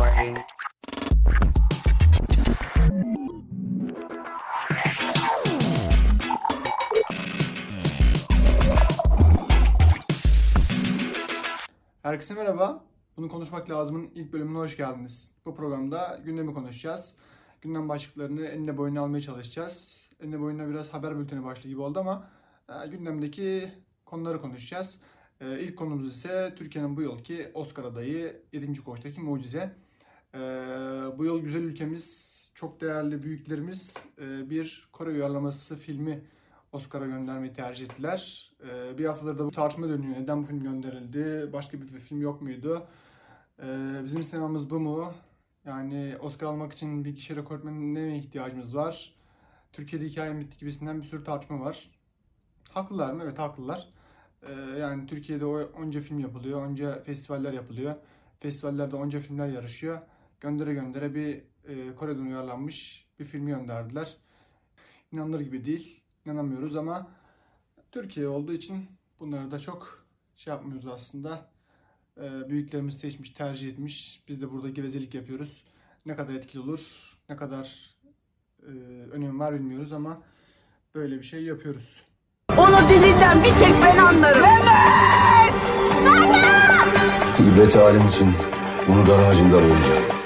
morning. Herkese merhaba. Bunu konuşmak lazımın ilk bölümüne hoş geldiniz. Bu programda gündemi konuşacağız. Gündem başlıklarını eline boyuna almaya çalışacağız. Eline boyuna biraz haber bülteni başlığı gibi oldu ama e, gündemdeki konuları konuşacağız. E, ilk konumuz ise Türkiye'nin bu yılki Oscar adayı 7. Koç'taki mucize. E, bu yıl güzel ülkemiz, çok değerli büyüklerimiz e, bir Kore uyarlaması filmi Oscar'a göndermeyi tercih ettiler. Ee, bir haftadır da bu tartışma dönüyor. Neden bu film gönderildi? Başka bir film yok muydu? Ee, bizim sinemamız bu mu? Yani Oscar almak için bir kişi rekortmenine mi ihtiyacımız var? Türkiye'de hikaye bitti gibisinden bir sürü tartışma var. Haklılar mı? Evet haklılar. Ee, yani Türkiye'de onca film yapılıyor, onca festivaller yapılıyor. Festivallerde onca filmler yarışıyor. Göndere göndere bir e, Kore'den uyarlanmış bir filmi gönderdiler. İnanılır gibi değil inanamıyoruz ama Türkiye olduğu için bunları da çok şey yapmıyoruz aslında. Ee, büyüklerimiz seçmiş, tercih etmiş. Biz de burada gevezelik yapıyoruz. Ne kadar etkili olur, ne kadar e, önemi var bilmiyoruz ama böyle bir şey yapıyoruz. Onu dilinden bir tek ben anlarım. İbret alem için bunu dar ağacında arayacağım.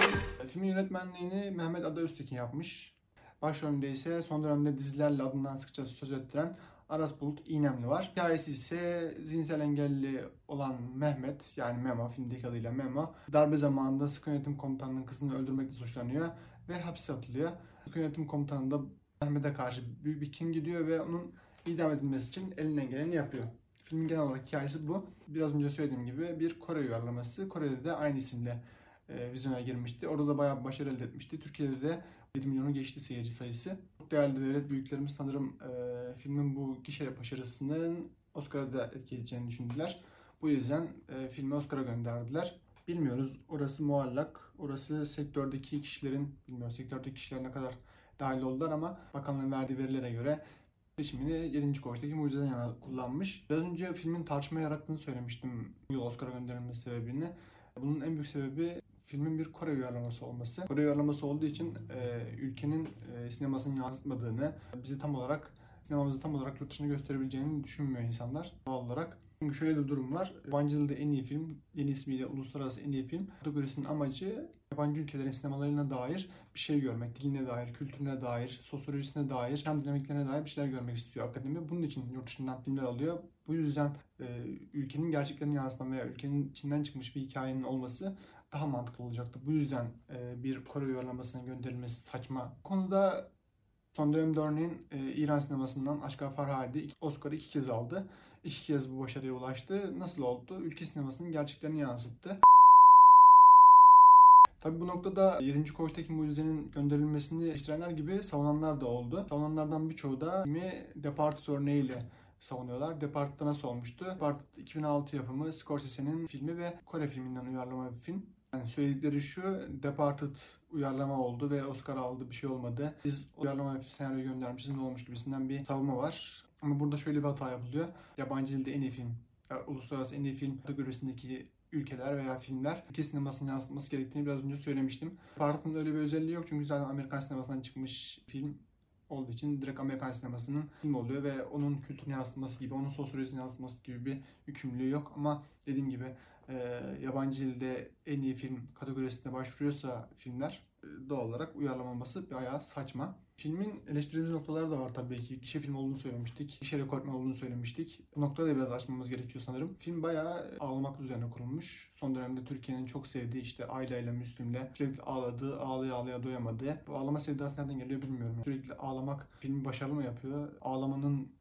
Yönetmenliğini Mehmet Ada Öztekin yapmış. Başrolünde ise son dönemde dizilerle adından sıkça söz ettiren Aras Bulut İynemli var. Hikayesi ise zihinsel engelli olan Mehmet yani Memo filmdeki adıyla Memo darbe zamanında sıkı yönetim komutanının kızını öldürmekle suçlanıyor ve hapse atılıyor. Sıkı yönetim komutanı da Mehmet'e karşı büyük bir kin gidiyor ve onun idam edilmesi için elinden geleni yapıyor. Filmin genel olarak hikayesi bu. Biraz önce söylediğim gibi bir Kore uyarlaması. Kore'de de aynı isimle e, vizyona girmişti. Orada da bayağı başarı elde etmişti. Türkiye'de de 7 milyonu geçti seyirci sayısı. Çok değerli devlet büyüklerimiz sanırım e, filmin bu gişe başarısının Oscar'a da etki edeceğini düşündüler. Bu yüzden e, filmi Oscar'a gönderdiler. Bilmiyoruz. Orası muallak. Orası sektördeki kişilerin, bilmiyorum sektördeki kişiler ne kadar dahil oldular ama bakanlığın verdiği verilere göre seçimini 7. koğuştaki mucizeden yana kullanmış. Biraz önce filmin tartışma yarattığını söylemiştim bu yıl Oscar'a gönderilmesi sebebini. Bunun en büyük sebebi filmin bir Kore uyarlaması olması. Kore uyarlaması olduğu için e, ülkenin e, sinemasını yansıtmadığını, bizi tam olarak sinemamızı tam olarak yurt dışına gösterebileceğini düşünmüyor insanlar doğal olarak. Çünkü şöyle bir durum var. Yabancı en iyi film, yeni ismiyle uluslararası en iyi film kategorisinin amacı yabancı ülkelerin sinemalarına dair bir şey görmek, diline dair, kültürüne dair, sosyolojisine dair, yaşam dinamiklerine dair bir şeyler görmek istiyor akademi. Bunun için yurt dışından filmler alıyor. Bu yüzden e, ülkenin gerçeklerini yansıtan veya ülkenin içinden çıkmış bir hikayenin olması daha mantıklı olacaktı. Bu yüzden e, bir Kore uyarlamasına gönderilmesi saçma. Konuda son dönemde örneğin e, İran sinemasından Aşkar Farhadi Oscar'ı iki kez aldı. İki kez bu başarıya ulaştı. Nasıl oldu? Ülke sinemasının gerçeklerini yansıttı. Tabi bu noktada 7. Koğuş'taki mucizenin gönderilmesini eleştirenler gibi savunanlar da oldu. Savunanlardan birçoğu da filmi Departed örneğiyle savunuyorlar. Departed'da nasıl olmuştu? Departed 2006 yapımı Scorsese'nin filmi ve Kore filminden uyarlama bir film. Yani söyledikleri şu, Departed uyarlama oldu ve Oscar aldı bir şey olmadı. Biz uyarlama senaryo göndermişiz ne olmuş gibisinden bir savunma var. Ama burada şöyle bir hata yapılıyor. Yabancı dilde en iyi film, ya uluslararası en iyi film kategorisindeki ülkeler veya filmler ülke sinemasını yansıtması gerektiğini biraz önce söylemiştim. Departed'ın öyle bir özelliği yok çünkü zaten Amerikan sinemasından çıkmış film olduğu için direkt Amerikan sinemasının film oluyor ve onun kültürünü yansıtması gibi, onun sosyolojisini yansıtması gibi bir yükümlülüğü yok. Ama dediğim gibi e, yabancı dilde en iyi film kategorisine başvuruyorsa filmler e, doğal olarak uyarlamaması bayağı saçma. Filmin eleştirdiğimiz noktaları da var tabii ki. Gişe film olduğunu söylemiştik. Gişe rekortmen olduğunu söylemiştik. Bu noktada da biraz açmamız gerekiyor sanırım. Film bayağı ağlamak üzerine kurulmuş. Son dönemde Türkiye'nin çok sevdiği işte Ayla ile Müslüm'le sürekli ağladığı, ağlaya ağlaya doyamadığı. Bu ağlama sevdası nereden geliyor bilmiyorum. Sürekli ağlamak filmi başarılı mı yapıyor? Ağlamanın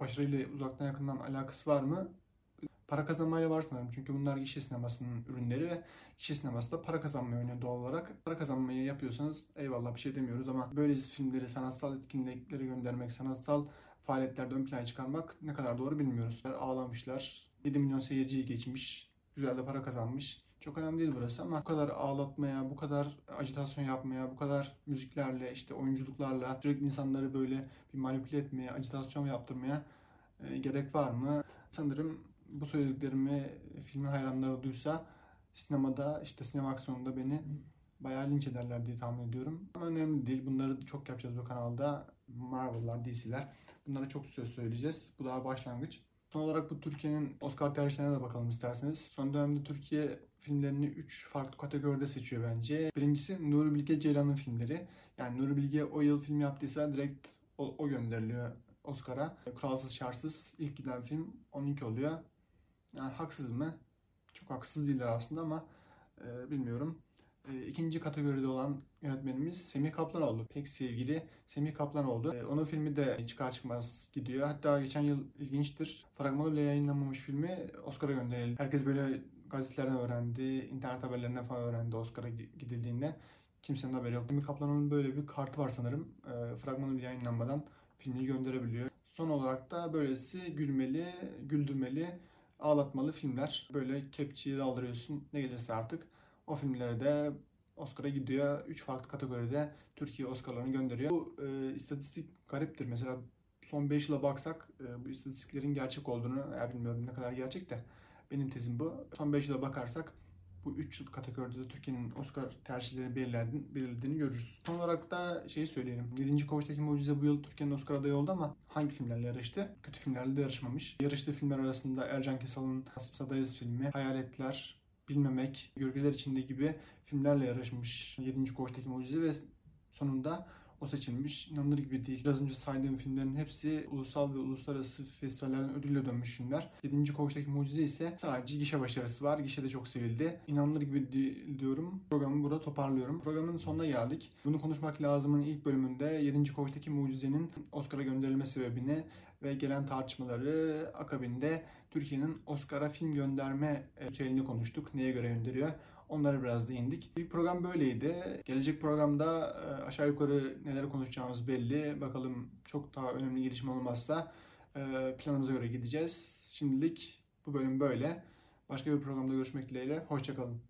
başarıyla uzaktan yakından alakası var mı? Para kazanmayla var sanırım. Çünkü bunlar gişe sinemasının ürünleri ve gişe sineması da para kazanmayı oynuyor doğal olarak. Para kazanmayı yapıyorsanız eyvallah bir şey demiyoruz ama böyle filmleri, sanatsal etkinlikleri göndermek, sanatsal faaliyetlerde ön plana çıkarmak ne kadar doğru bilmiyoruz. Ağlamışlar. 7 milyon seyirciyi geçmiş. Güzel de para kazanmış. Çok önemli değil burası ama bu kadar ağlatmaya, bu kadar ajitasyon yapmaya, bu kadar müziklerle, işte oyunculuklarla sürekli insanları böyle bir manipüle etmeye, ajitasyon yaptırmaya e, gerek var mı? Sanırım bu söylediklerimi filmin hayranları duysa sinemada işte sinema aksiyonunda beni bayağı linç ederler diye tahmin ediyorum. Ama önemli değil. Bunları çok yapacağız bu kanalda. Marvel'lar, DC'ler. Bunlara çok söz söyleyeceğiz. Bu daha başlangıç. Son olarak bu Türkiye'nin Oscar tercihlerine de bakalım isterseniz. Son dönemde Türkiye filmlerini 3 farklı kategoride seçiyor bence. Birincisi Nuri Bilge Ceylan'ın filmleri. Yani Nuri Bilge o yıl film yaptıysa direkt o, o gönderiliyor Oscar'a. Kralsız Şartsız ilk giden film onunki oluyor. Yani haksız mı? Çok haksız değiller aslında ama e, bilmiyorum. E, ikinci kategoride olan yönetmenimiz Semih Kaplanoğlu. Pek sevgili Semih Kaplanoğlu. E, onun filmi de çıkar çıkmaz gidiyor. Hatta geçen yıl ilginçtir. Fragmanı bile yayınlanmamış filmi Oscar'a gönderildi. Herkes böyle gazetelerden öğrendi, internet haberlerinden falan öğrendi Oscar'a gidildiğinde. Kimsenin haberi yok. Semih Kaplanoğlu'nun böyle bir kartı var sanırım. E, fragmanı bile yayınlanmadan filmi gönderebiliyor. Son olarak da böylesi gülmeli, güldürmeli, ağlatmalı filmler. Böyle kepçeyi daldırıyorsun ne gelirse artık. O filmlere de Oscar'a gidiyor. 3 farklı kategoride Türkiye Oscar'larını gönderiyor. Bu e, istatistik gariptir. Mesela son 5 yıla baksak e, bu istatistiklerin gerçek olduğunu ya bilmiyorum ne kadar gerçek de benim tezim bu. Son 5 yıla bakarsak bu 3 yıl kategoride de Türkiye'nin Oscar tercihleri belirlediğini görürüz. Son olarak da şeyi söyleyelim. 7. Koğuş'taki Mucize bu yıl Türkiye'nin Oscar adayı oldu ama hangi filmlerle yarıştı? Kötü filmlerle de yarışmamış. Yarıştığı filmler arasında Ercan Kesal'ın Hasip Sadayız filmi, Hayaletler, Bilmemek, Gölgeler içinde gibi filmlerle yarışmış 7. Koğuş'taki Mucize ve sonunda o seçilmiş. İnanılır gibi değil. Biraz önce saydığım filmlerin hepsi ulusal ve uluslararası festivallerden ödülle dönmüş filmler. 7. Koğuş'taki Mucize ise sadece gişe başarısı var. Gişe de çok sevildi. İnanılır gibi di- diyorum. Programı burada toparlıyorum. Programın sonuna geldik. Bunu konuşmak lazımın ilk bölümünde 7. Koğuş'taki Mucize'nin Oscar'a gönderilme sebebini ve gelen tartışmaları akabinde Türkiye'nin Oscar'a film gönderme ritüelini konuştuk. Neye göre gönderiyor? Onlara biraz değindik. Bir program böyleydi. Gelecek programda e, aşağı yukarı neler konuşacağımız belli. Bakalım çok daha önemli gelişme olmazsa e, planımıza göre gideceğiz. Şimdilik bu bölüm böyle. Başka bir programda görüşmek dileğiyle. Hoşçakalın.